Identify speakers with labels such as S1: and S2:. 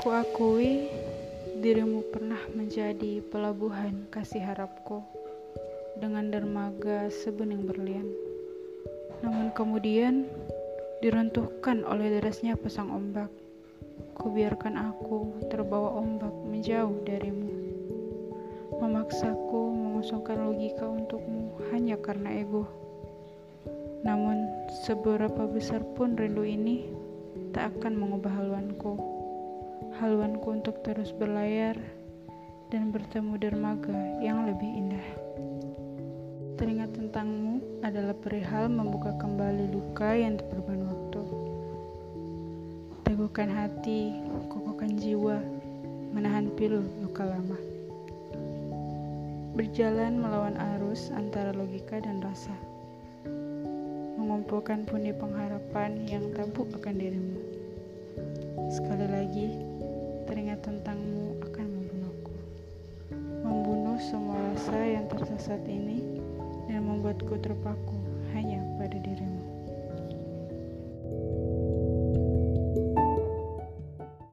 S1: Kuakui dirimu pernah menjadi pelabuhan kasih harapku dengan dermaga sebening berlian. Namun kemudian diruntuhkan oleh derasnya pasang ombak. Kubiarkan aku terbawa ombak menjauh darimu. Memaksaku mengosongkan logika untukmu hanya karena ego. Namun seberapa besar pun rindu ini tak akan mengubah haluanku haluanku untuk terus berlayar dan bertemu dermaga yang lebih indah. Teringat tentangmu adalah perihal membuka kembali luka yang terberban waktu. Teguhkan hati, kokohkan jiwa, menahan pilu luka lama. Berjalan melawan arus antara logika dan rasa. Mengumpulkan pundi pengharapan yang tabu akan dirimu. Sekali lagi, saat ini dan membuatku terpaku hanya pada dirimu.